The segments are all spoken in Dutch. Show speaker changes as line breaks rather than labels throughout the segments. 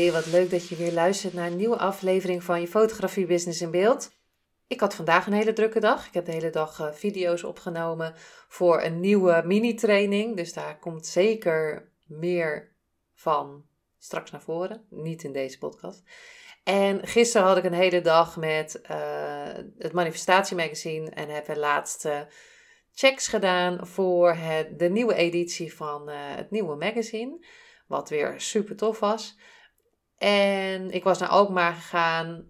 Hey, wat leuk dat je weer luistert naar een nieuwe aflevering van je Fotografie Business in Beeld. Ik had vandaag een hele drukke dag. Ik heb de hele dag uh, video's opgenomen voor een nieuwe mini-training. Dus daar komt zeker meer van straks naar voren. Niet in deze podcast. En gisteren had ik een hele dag met uh, het Manifestatiemagazine en heb de laatste checks gedaan voor het, de nieuwe editie van uh, het nieuwe magazine. Wat weer super tof was. En ik was naar Alkmaar gegaan.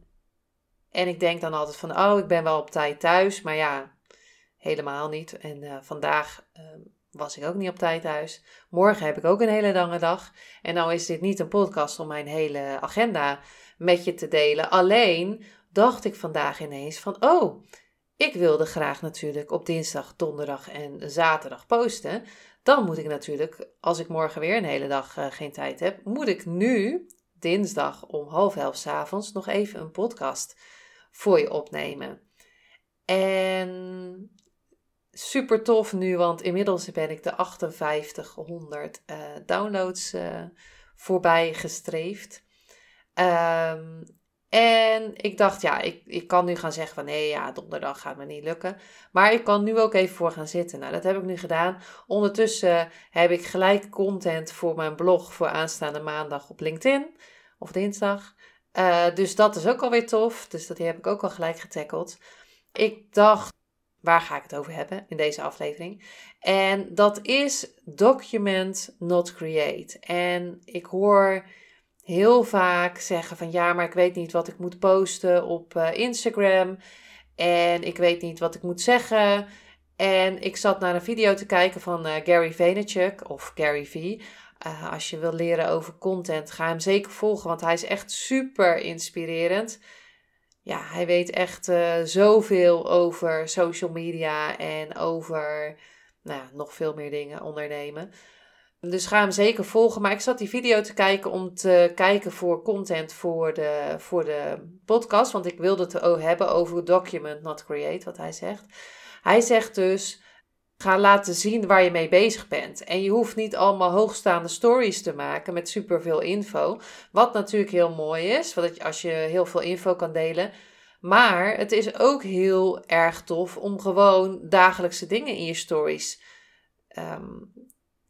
En ik denk dan altijd van, oh, ik ben wel op tijd thuis. Maar ja, helemaal niet. En uh, vandaag uh, was ik ook niet op tijd thuis. Morgen heb ik ook een hele lange dag. En nou is dit niet een podcast om mijn hele agenda met je te delen. Alleen dacht ik vandaag ineens van, oh, ik wilde graag natuurlijk op dinsdag, donderdag en zaterdag posten. Dan moet ik natuurlijk, als ik morgen weer een hele dag uh, geen tijd heb, moet ik nu dinsdag om half elf s avonds nog even een podcast voor je opnemen. En super tof nu, want inmiddels ben ik de 5800 uh, downloads uh, voorbij gestreefd. Um, en ik dacht, ja, ik, ik kan nu gaan zeggen van nee, ja, donderdag gaat me niet lukken. Maar ik kan nu ook even voor gaan zitten. Nou, dat heb ik nu gedaan. Ondertussen heb ik gelijk content voor mijn blog voor aanstaande maandag op LinkedIn of dinsdag. Uh, dus dat is ook alweer tof. Dus dat heb ik ook al gelijk getackeld. Ik dacht, waar ga ik het over hebben in deze aflevering? En dat is document, not create. En ik hoor heel vaak zeggen van ja, maar ik weet niet wat ik moet posten op uh, Instagram. En ik weet niet wat ik moet zeggen. En ik zat naar een video te kijken van uh, Gary Vaynerchuk of Gary V. Uh, als je wil leren over content, ga hem zeker volgen, want hij is echt super inspirerend. Ja, hij weet echt zoveel over social media en over nou, nog veel meer dingen ondernemen. Dus ga hem zeker volgen. Maar ik zat die video te kijken om te kijken voor content voor de, voor de podcast. Want ik wilde het hebben over document, not create, wat hij zegt. Hij zegt dus Ga laten zien waar je mee bezig bent. En je hoeft niet allemaal hoogstaande stories te maken met superveel info. Wat natuurlijk heel mooi is, want als je heel veel info kan delen. Maar het is ook heel erg tof om gewoon dagelijkse dingen in je stories um,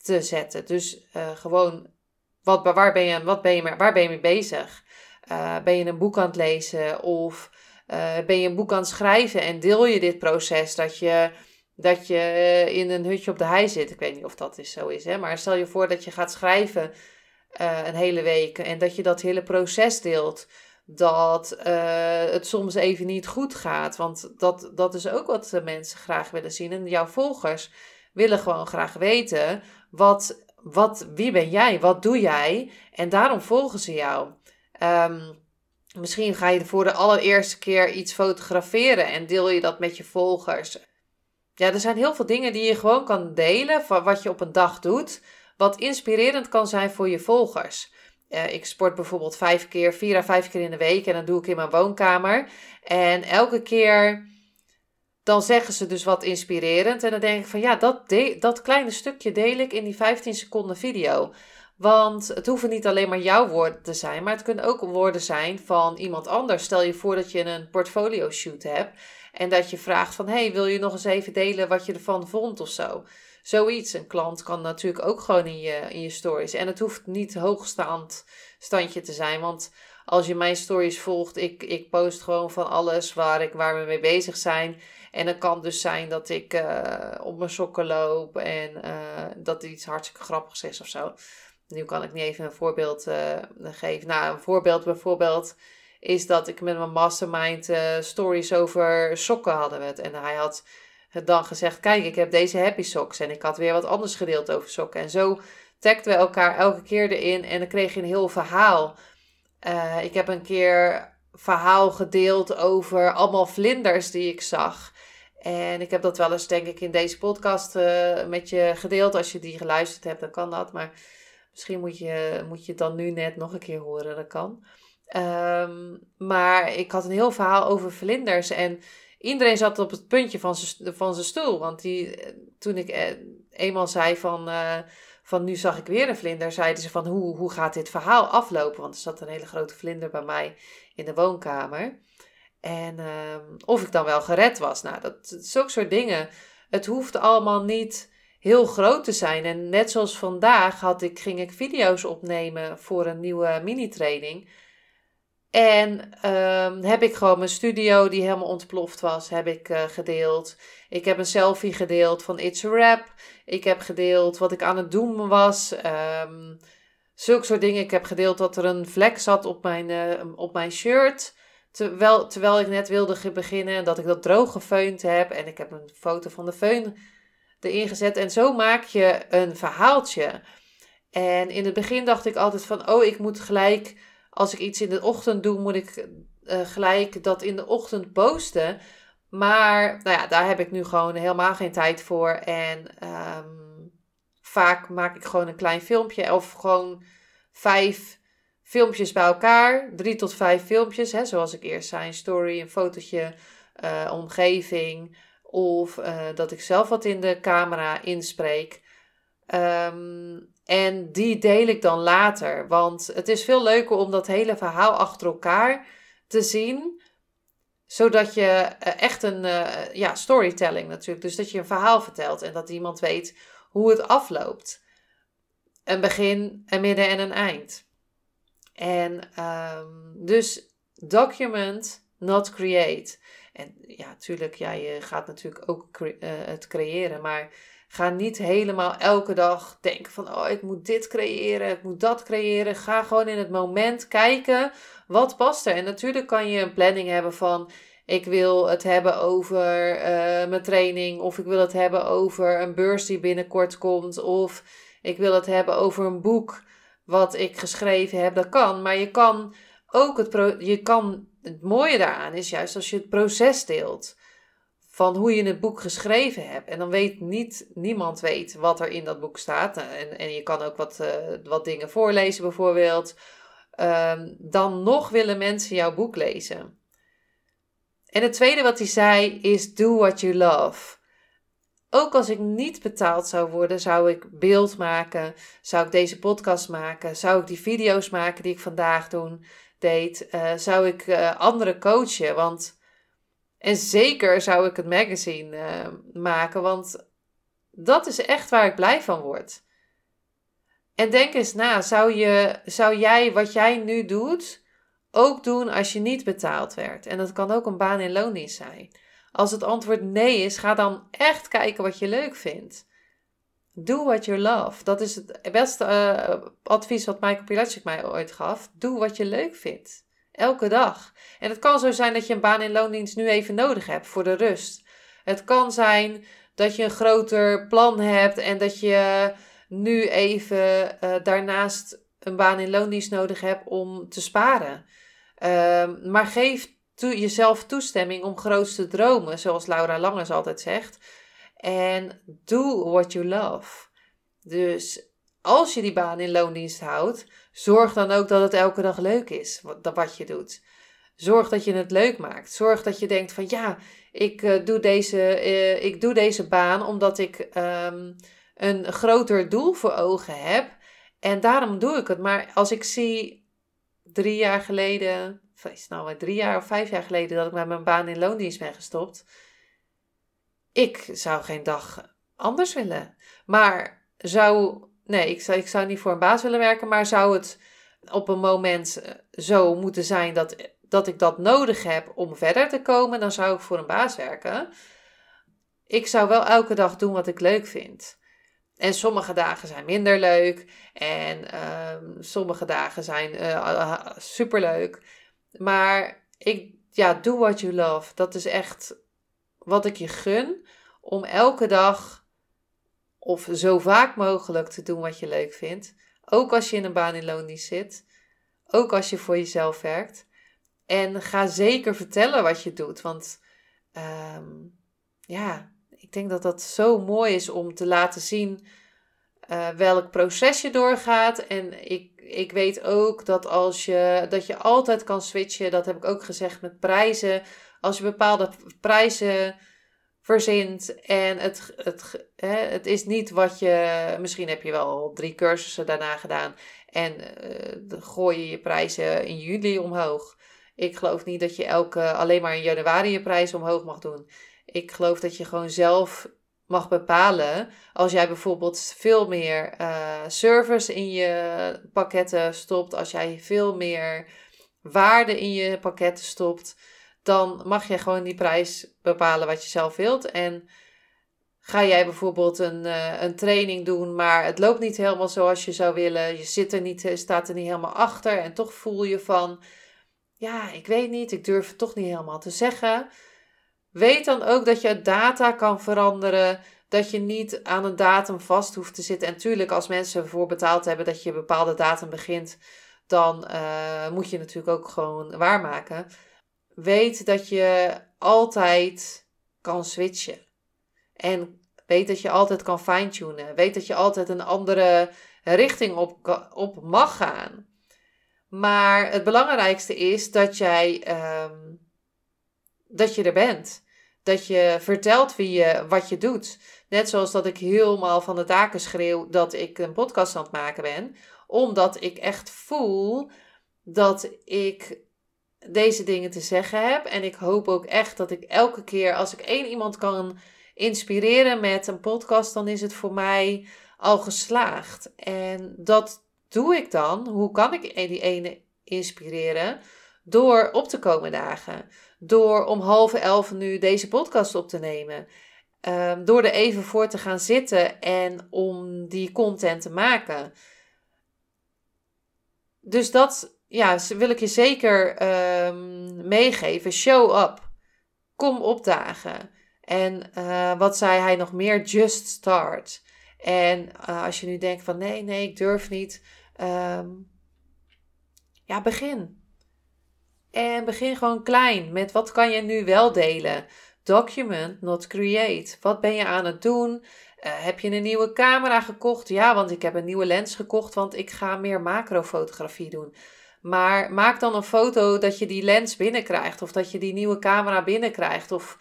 te zetten. Dus uh, gewoon, wat, waar, ben je, wat ben je, waar ben je mee bezig? Uh, ben je een boek aan het lezen of uh, ben je een boek aan het schrijven en deel je dit proces dat je dat je eh, in een hutje op de hei zit. Ik weet niet of dat is, zo is, hè? maar stel je voor dat je gaat schrijven een hele week en dat je dat hele proces deelt. Dat het soms even niet goed gaat. Want dat, dat is ook wat mensen graag willen zien. En jouw volgers willen gewoon graag weten: wat, wat, wie ben jij? Wat doe jij? En daarom volgen ze jou. Um, misschien ga je voor de allereerste keer iets fotograferen en deel je dat met je volgers. Ja, er zijn heel veel dingen die je gewoon kan delen van wat je op een dag doet, wat inspirerend kan zijn voor je volgers. Uh, ik sport bijvoorbeeld vijf keer, vier à vijf keer in de week en dan doe ik in mijn woonkamer. En elke keer dan zeggen ze dus wat inspirerend. En dan denk ik van ja, dat, dat kleine stukje deel ik in die 15 seconden video. Want het hoeven niet alleen maar jouw woorden te zijn, maar het kunnen ook woorden zijn van iemand anders. Stel je voor dat je een portfolio shoot hebt en dat je vraagt van, hey, wil je nog eens even delen wat je ervan vond of zo? Zoiets. Een klant kan natuurlijk ook gewoon in je, in je stories. En het hoeft niet hoogstaand standje te zijn, want als je mijn stories volgt, ik, ik post gewoon van alles waar, ik, waar we mee bezig zijn. En het kan dus zijn dat ik uh, op mijn sokken loop en uh, dat iets hartstikke grappigs is of zo. Nu kan ik niet even een voorbeeld uh, geven. Nou, een voorbeeld bijvoorbeeld is dat ik met mijn mastermind stories over sokken hadden. Met. En hij had dan gezegd, kijk, ik heb deze happy socks. En ik had weer wat anders gedeeld over sokken. En zo tagden we elkaar elke keer erin en dan kreeg je een heel verhaal. Eh, ik heb een keer verhaal gedeeld over allemaal vlinders die ik zag. En ik heb dat wel eens, denk ik, in deze podcast uh, met je gedeeld. Als je die geluisterd hebt, dan kan dat. Maar misschien moet je, moet je het dan nu net nog een keer horen. Dat kan. Um, maar ik had een heel verhaal over vlinders. En iedereen zat op het puntje van zijn stoel. Want die, toen ik eh, eenmaal zei van, van nu zag ik weer een vlinder, zeiden ze van hoe, hoe gaat dit verhaal aflopen? Want er zat een hele grote vlinder bij mij in de woonkamer. En um, of ik dan wel gered was. Nou, dat, zulke soort dingen. Het hoeft allemaal niet heel groot te zijn. En net zoals vandaag had ik, ging ik video's opnemen voor een nieuwe mini-training. En um, heb ik gewoon mijn studio die helemaal ontploft was, heb ik uh, gedeeld. Ik heb een selfie gedeeld van It's a Rap. Ik heb gedeeld wat ik aan het doen was. Um, zulke soort dingen. Ik heb gedeeld dat er een vlek zat op mijn, uh, op mijn shirt. Terwijl, terwijl ik net wilde beginnen en dat ik dat droog gefeund heb. En ik heb een foto van de feun erin gezet. En zo maak je een verhaaltje. En in het begin dacht ik altijd van, oh, ik moet gelijk, als ik iets in de ochtend doe, moet ik uh, gelijk dat in de ochtend posten. Maar nou ja, daar heb ik nu gewoon helemaal geen tijd voor. En um, vaak maak ik gewoon een klein filmpje of gewoon vijf filmpjes bij elkaar. Drie tot vijf filmpjes, hè, zoals ik eerst zei. Een story, een fotootje, uh, omgeving. Of uh, dat ik zelf wat in de camera inspreek. Um, en die deel ik dan later. Want het is veel leuker om dat hele verhaal achter elkaar te zien. Zodat je uh, echt een ja, storytelling natuurlijk. Dus dat je een verhaal vertelt en dat iemand weet hoe het afloopt. Een begin, een midden en een eind. En um, dus document, not create. En ja, natuurlijk, ja, je gaat natuurlijk ook uh, het creëren, maar ga niet helemaal elke dag denken van, oh, ik moet dit creëren, ik moet dat creëren. Ga gewoon in het moment kijken, wat past er? En natuurlijk kan je een planning hebben van, ik wil het hebben over uh, mijn training, of ik wil het hebben over een beurs die binnenkort komt, of ik wil het hebben over een boek wat ik geschreven heb, dat kan. Maar je kan ook het, pro je kan, het mooie daaraan is juist als je het proces deelt. Van hoe je het boek geschreven hebt. En dan weet niet, niemand weet wat er in dat boek staat. En, en je kan ook wat, uh, wat dingen voorlezen bijvoorbeeld. Um, dan nog willen mensen jouw boek lezen. En het tweede wat hij zei is: Do what you love. Ook als ik niet betaald zou worden, zou ik beeld maken, zou ik deze podcast maken, zou ik die video's maken die ik vandaag doen, deed, uh, zou ik uh, anderen coachen. Want, en zeker zou ik het magazine uh, maken, want dat is echt waar ik blij van word. En denk eens na, zou, je, zou jij wat jij nu doet ook doen als je niet betaald werd? En dat kan ook een baan in loondienst zijn. Als het antwoord nee is, ga dan echt kijken wat je leuk vindt. Do what you love. Dat is het beste uh, advies wat Michael Pilacic mij ooit gaf. Doe wat je leuk vindt. Elke dag. En het kan zo zijn dat je een baan in loondienst nu even nodig hebt voor de rust. Het kan zijn dat je een groter plan hebt en dat je nu even uh, daarnaast een baan in loondienst nodig hebt om te sparen. Uh, maar geef to jezelf toestemming om groot te dromen, zoals Laura Langers altijd zegt. En do what you love. Dus als je die baan in loondienst houdt, zorg dan ook dat het elke dag leuk is wat, wat je doet. Zorg dat je het leuk maakt. Zorg dat je denkt van ja, ik, uh, doe, deze, uh, ik doe deze baan omdat ik um, een groter doel voor ogen heb. En daarom doe ik het. Maar als ik zie drie jaar geleden, is nou drie jaar of vijf jaar geleden dat ik met mijn baan in loondienst ben gestopt. Ik zou geen dag anders willen. Maar zou, nee, ik zou, ik zou niet voor een baas willen werken, maar zou het op een moment eh, zo moeten zijn dat, dat ik dat nodig heb om verder te komen, dan zou ik voor een baas werken. Ik zou wel elke dag doen wat ik leuk vind. En sommige dagen zijn minder leuk. En uh, sommige dagen zijn uh, superleuk. Maar ik, ja, do what you love. Dat is echt wat ik je gun. Om elke dag of zo vaak mogelijk te doen wat je leuk vindt. Ook als je in een baan in loondienst zit. Ook als je voor jezelf werkt. En ga zeker vertellen wat je doet. Want ehm, ja, ik denk dat dat zo mooi is om te laten zien uh, welk proces je doorgaat. En ik, ik weet ook dat als je dat je altijd kan switchen. Dat heb ik ook gezegd met prijzen. Als je bepaalde prijzen verzint en het, het, hè, het is niet wat je. Misschien heb je wel drie cursussen daarna gedaan. En uh, gooi je je prijzen in juli omhoog. Ik geloof niet dat je elke, alleen maar in januari je prijs omhoog mag doen. Ik geloof dat je gewoon zelf mag bepalen. Als jij bijvoorbeeld veel meer uh, service in je pakketten stopt, als jij veel meer waarde in je pakketten stopt, dan mag je gewoon die prijs bepalen wat je zelf wilt. En ga jij bijvoorbeeld een, uh, een training doen, maar het loopt niet helemaal zoals je zou willen, je zit er niet, staat er niet helemaal achter en toch voel je van ja, ik weet niet, ik durf het toch niet helemaal te zeggen. Weet dan ook dat je data kan veranderen, dat je niet aan een datum vast hoeft te zitten. En natuurlijk, als mensen ervoor betaald hebben dat je een bepaalde datum begint, dan uh, moet je natuurlijk ook gewoon waarmaken. Weet dat je altijd kan switchen. En weet dat je altijd kan fine-tunen. Weet dat je altijd een andere richting op, op mag gaan. Maar het belangrijkste is dat jij um, dat je er bent. Dat je vertelt wie je, wat je doet. Net zoals dat ik helemaal van de daken schreeuw dat ik een podcast aan het maken ben. Omdat ik echt voel dat ik deze dingen te zeggen heb. En ik hoop ook echt dat ik elke keer, als ik één iemand kan inspireren met een podcast, dan is het voor mij al geslaagd. En dat doe ik dan? Hoe kan ik die ene inspireren? Door op te komen dagen. Door om half elf nu deze podcast op te nemen. Um, door er even voor te gaan zitten en om die content te maken. Dus dat ja, wil ik je zeker um, meegeven. Show up. Kom opdagen. En uh, wat zei hij nog meer? Just start. En uh, als je nu denkt van nee, nee, ik durf niet. Um, ja, begin. En begin gewoon klein met wat kan je nu wel delen. Document, not create. Wat ben je aan het doen? Uh, heb je een nieuwe camera gekocht? Ja, want ik heb een nieuwe lens gekocht, want ik ga meer macrofotografie doen. Maar maak dan een foto dat je die lens binnenkrijgt, of dat je die nieuwe camera binnenkrijgt, of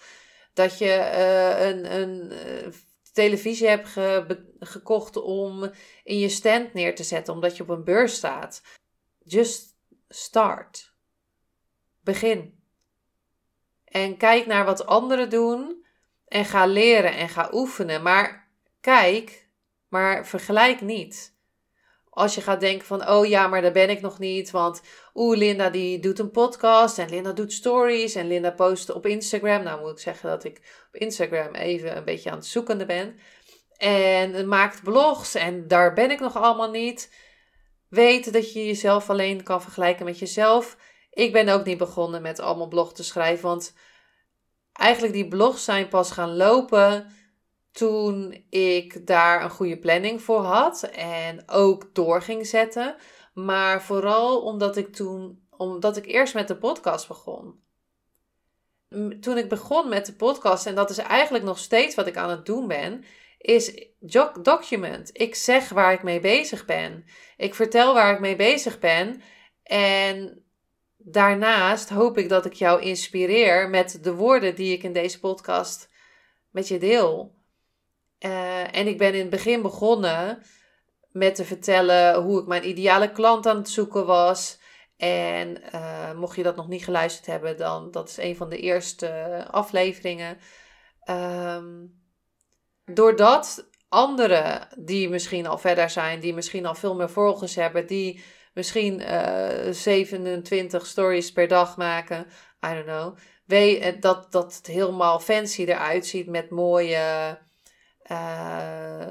dat je uh, een, een uh, televisie hebt ge gekocht om in je stand neer te zetten, omdat je op een beurs staat. Just start. Begin. En kijk naar wat anderen doen en ga leren en ga oefenen. Maar kijk, maar vergelijk niet. Als je gaat denken van, oh ja, maar daar ben ik nog niet. Want oeh, Linda die doet een podcast en Linda doet stories en Linda post op Instagram. Nou moet ik zeggen dat ik op Instagram even een beetje aan het zoekende ben. En maakt blogs en daar ben ik nog allemaal niet. Weet dat je jezelf alleen kan vergelijken met jezelf. Ik ben ook niet begonnen met allemaal blog te schrijven, want eigenlijk die blogs zijn pas gaan lopen toen ik daar een goede planning voor had en ook door ging zetten. Maar vooral omdat ik toen, omdat ik eerst met de podcast begon. Toen ik begon met de podcast, en dat is eigenlijk nog steeds wat ik aan het doen ben, is document. Ik zeg waar ik mee bezig ben. Ik vertel waar ik mee bezig ben. En daarnaast hoop ik dat ik jou inspireer met de woorden die ik in deze podcast met je deel. Uh, en ik ben in het begin begonnen met te vertellen hoe ik mijn ideale klant aan het zoeken was. En uh, mocht je dat nog niet geluisterd hebben, dan dat is een van de eerste afleveringen. Um, doordat anderen die misschien al verder zijn, die misschien al veel meer volgers hebben, die misschien uh, eh, 27 stories per dag maken, I don't know, eh, dat, dat het helemaal fancy eruit ziet met mooie uh,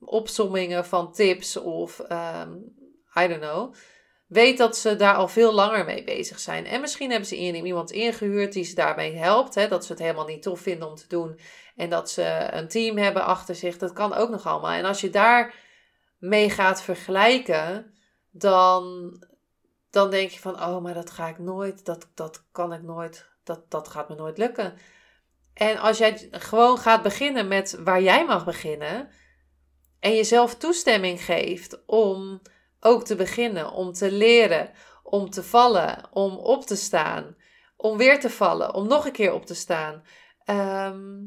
opsommingen van tips of um, I don't know. weet dat ze daar al veel langer mee bezig zijn. En misschien hebben ze iemand ingehuurd die ze daarbij helpt. Hè, dat ze het helemaal niet tof vinden om te doen. En dat ze een team hebben achter zich. Dat kan ook nog allemaal. En als je daar mee gaat vergelijken, dan, dan denk je van, oh, maar dat ga ik nooit, dat, dat kan ik nooit, dat, dat gaat me nooit lukken. En als jij gewoon gaat beginnen met waar jij mag beginnen en jezelf toestemming geeft om ook te beginnen, om te leren, om te vallen, om op te staan, om weer te vallen, om nog een keer op te staan. Ehm,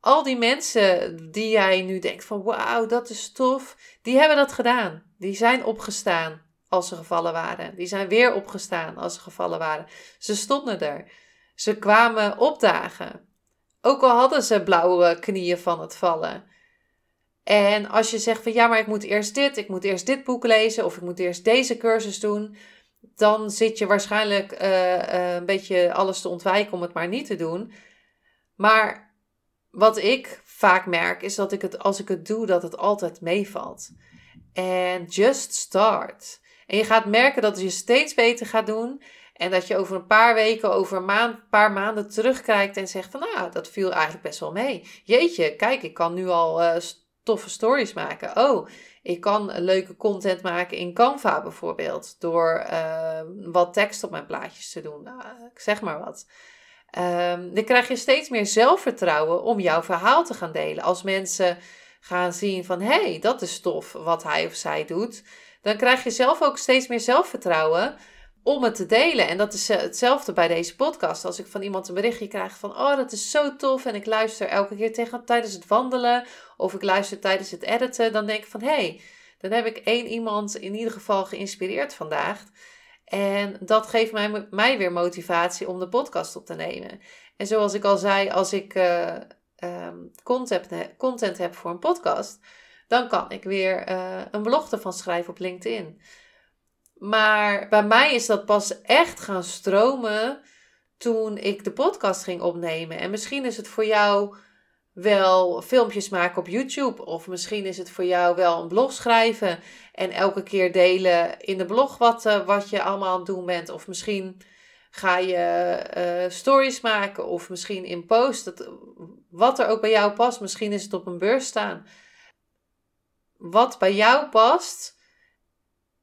al die mensen die jij nu denkt van wauw, dat is tof, die hebben dat gedaan. Die zijn opgestaan als ze gevallen waren. Die zijn weer opgestaan als ze gevallen waren. Ze stonden er. Ze kwamen opdagen. Ook al hadden ze blauwe knieën van het vallen. En als je zegt van ja, maar ik moet eerst dit, ik moet eerst dit boek lezen of ik moet eerst deze cursus doen, dan zit je waarschijnlijk uh, uh, een beetje alles te ontwijken om het maar niet te doen. Maar wat ik vaak merk is dat ik het als ik het doe, dat het altijd meevalt. En just start. En je gaat merken dat je steeds beter gaat doen. En dat je over een paar weken, over een maand, paar maanden terugkijkt en zegt van nou, dat viel eigenlijk best wel mee. Jeetje, kijk, ik kan nu al uh, toffe stories maken. Oh, ik kan leuke content maken in Canva bijvoorbeeld. Door uh, wat tekst op mijn plaatjes te doen. Nou, ik zeg maar wat. Um, dan krijg je steeds meer zelfvertrouwen om jouw verhaal te gaan delen. Als mensen gaan zien van hé, hey, dat is tof wat hij of zij doet. Dan krijg je zelf ook steeds meer zelfvertrouwen om het te delen. En dat is eh, hetzelfde bij deze podcast. Als ik van iemand een berichtje krijg van, oh, dat is zo tof. En ik luister elke keer tegen, tijdens het wandelen. Of ik luister tijdens het editen. Dan denk ik van, hé, hey, dan heb ik één iemand in ieder geval geïnspireerd vandaag. En dat geeft mij, mij weer motivatie om de podcast op te nemen. En zoals ik al zei, als ik uh, um, content, content heb voor een podcast, dan kan ik weer uh, een blog ervan schrijven op LinkedIn. Maar bij mij is dat pas echt gaan stromen toen ik de podcast ging opnemen. En misschien is het voor jou wel filmpjes maken op YouTube. Of misschien is het voor jou wel een blog schrijven. En elke keer delen in de blog wat, uh, wat je allemaal aan het doen bent. Of misschien ga je uh, stories maken. Of misschien in post. Dat, wat er ook bij jou past. Misschien is het op een beurs staan. Wat bij jou past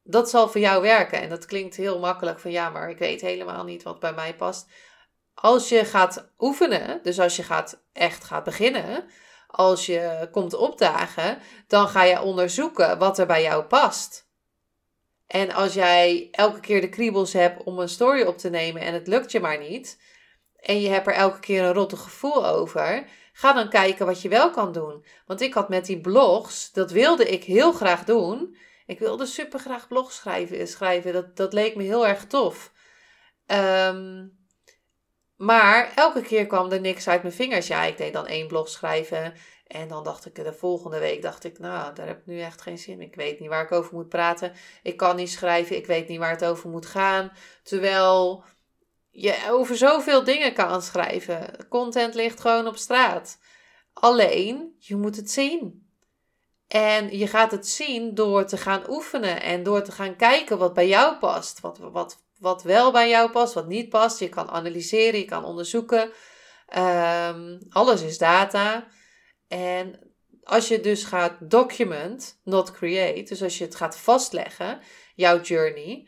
dat zal voor jou werken. En dat klinkt heel makkelijk van ja, maar ik weet helemaal niet wat bij mij past. Als je gaat oefenen, dus als je gaat, echt gaat beginnen, als je komt opdagen, dan ga je onderzoeken wat er bij jou past. En als jij elke keer de kriebels hebt om een story op te nemen en het lukt je maar niet, en je hebt er elke keer een rotte gevoel over, ga dan kijken wat je wel kan doen. Want ik had met die blogs, dat wilde ik heel graag doen. Ik wilde super graag blog schrijven. schrijven. Dat, dat leek me heel erg tof. Ehm, maar elke keer kwam er niks uit mijn vingers. Ja, ik deed dan één blog schrijven. En dan dacht ik de volgende week, dacht ik, nou, daar heb ik nu echt geen zin in. Ik weet niet waar ik over moet praten. Ik kan niet schrijven. Ik weet niet waar het over moet gaan. Terwijl je over zoveel dingen kan schrijven. Content ligt gewoon op straat. Alleen, je moet het zien. En je gaat het zien door te gaan oefenen en door te gaan kijken wat bij jou past. Wat, wat, wat wel bij jou past, wat niet past. Je kan analyseren, je kan onderzoeken. Um, alles is data. En als je dus gaat document, not create, dus als je het gaat vastleggen, jouw journey,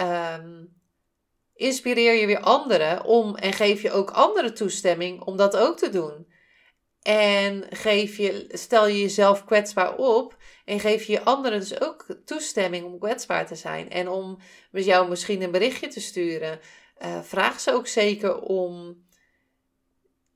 um, inspireer je weer anderen om en geef je ook anderen toestemming om dat ook te doen. En geef je, stel je jezelf kwetsbaar op en geef je anderen dus ook toestemming om kwetsbaar te zijn. En om jou misschien een berichtje te sturen. Uh, vraag ze ook zeker om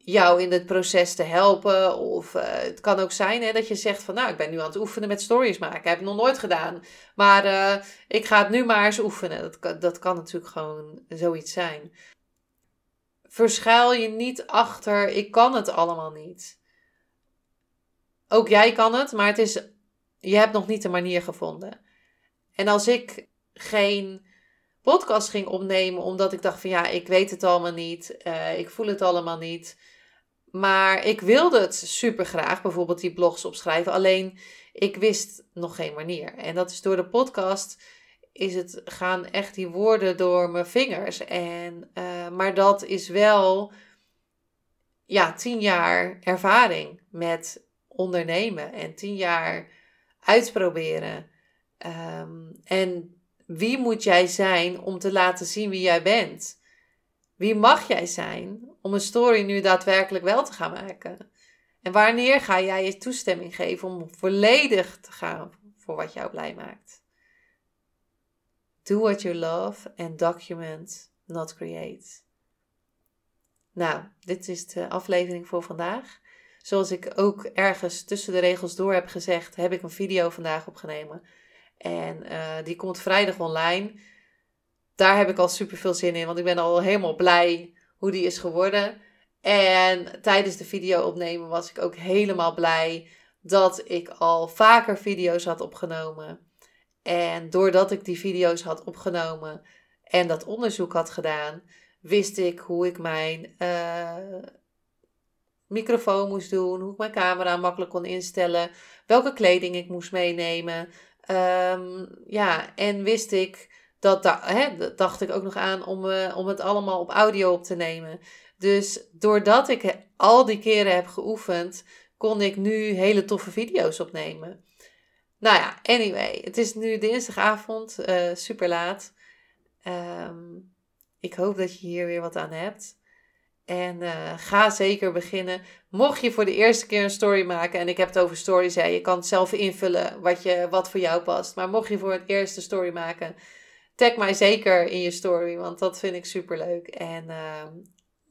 jou in het proces te helpen. Of uh, het kan ook zijn hè, dat je zegt van nou, ik ben nu aan het oefenen met stories maken. heb ik nog nooit gedaan. Maar uh, ik ga het nu maar eens oefenen. Dat, dat kan natuurlijk gewoon zoiets zijn verschuil je niet achter ik kan het allemaal niet. Ook jij kan het, maar het is, je hebt nog niet de manier gevonden. En als ik geen podcast ging opnemen omdat ik dacht van ja, ik weet het allemaal niet, uh, ik voel het allemaal niet. Maar ik wilde het super graag, bijvoorbeeld die blogs opschrijven. Alleen ik wist nog geen manier. En dat is door de podcast is het, gaan echt die woorden door mijn vingers. En, uh, maar dat is wel ja, tien jaar ervaring met ondernemen en tien jaar uitproberen. Um, en wie moet jij zijn om te laten zien wie jij bent? Wie mag jij zijn om een story nu daadwerkelijk wel te gaan maken? En wanneer ga jij je toestemming geven om volledig te gaan voor wat jou blij maakt? Do what you love and document, not create. Nou, dit is de aflevering voor vandaag. Zoals ik ook ergens tussen de regels door heb gezegd, heb ik een video vandaag opgenomen. En uh, die komt vrijdag online. Daar heb ik al super veel zin in, want ik ben al helemaal blij hoe die is geworden. En tijdens de video opnemen was ik ook helemaal blij dat ik al vaker video's had opgenomen. En doordat ik die video's had opgenomen en dat onderzoek had gedaan, wist ik hoe ik mijn uh, microfoon moest doen, hoe ik mijn camera makkelijk kon instellen, welke kleding ik moest meenemen. Um, ja, en wist ik dat hè, dacht ik ook nog aan om, uh, om het allemaal op audio op te nemen. Dus doordat ik al die keren heb geoefend, kon ik nu hele toffe video's opnemen. Nou ja, anyway, het is nu dinsdagavond, uh, super laat. Um, ik hoop dat je hier weer wat aan hebt. En uh, ga zeker beginnen. Mocht je voor de eerste keer een story maken, en ik heb het over stories, hè, je kan het zelf invullen wat, je, wat voor jou past. Maar mocht je voor het eerste story maken, tag mij zeker in je story, want dat vind ik super leuk. En uh,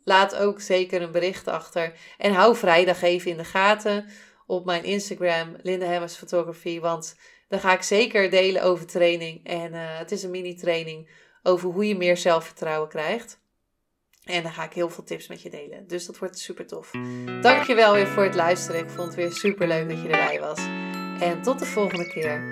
laat ook zeker een bericht achter. En hou vrijdag even in de gaten op mijn Instagram, Linda Hemmers Photography, want dan ga ik zeker delen over training. En uh, het is een mini-training over hoe je meer zelfvertrouwen krijgt. En dan ga ik heel veel tips met je delen. Dus dat wordt super tof. Dankjewel weer voor het luisteren. Ik vond het weer super leuk dat je erbij was. En tot de volgende keer.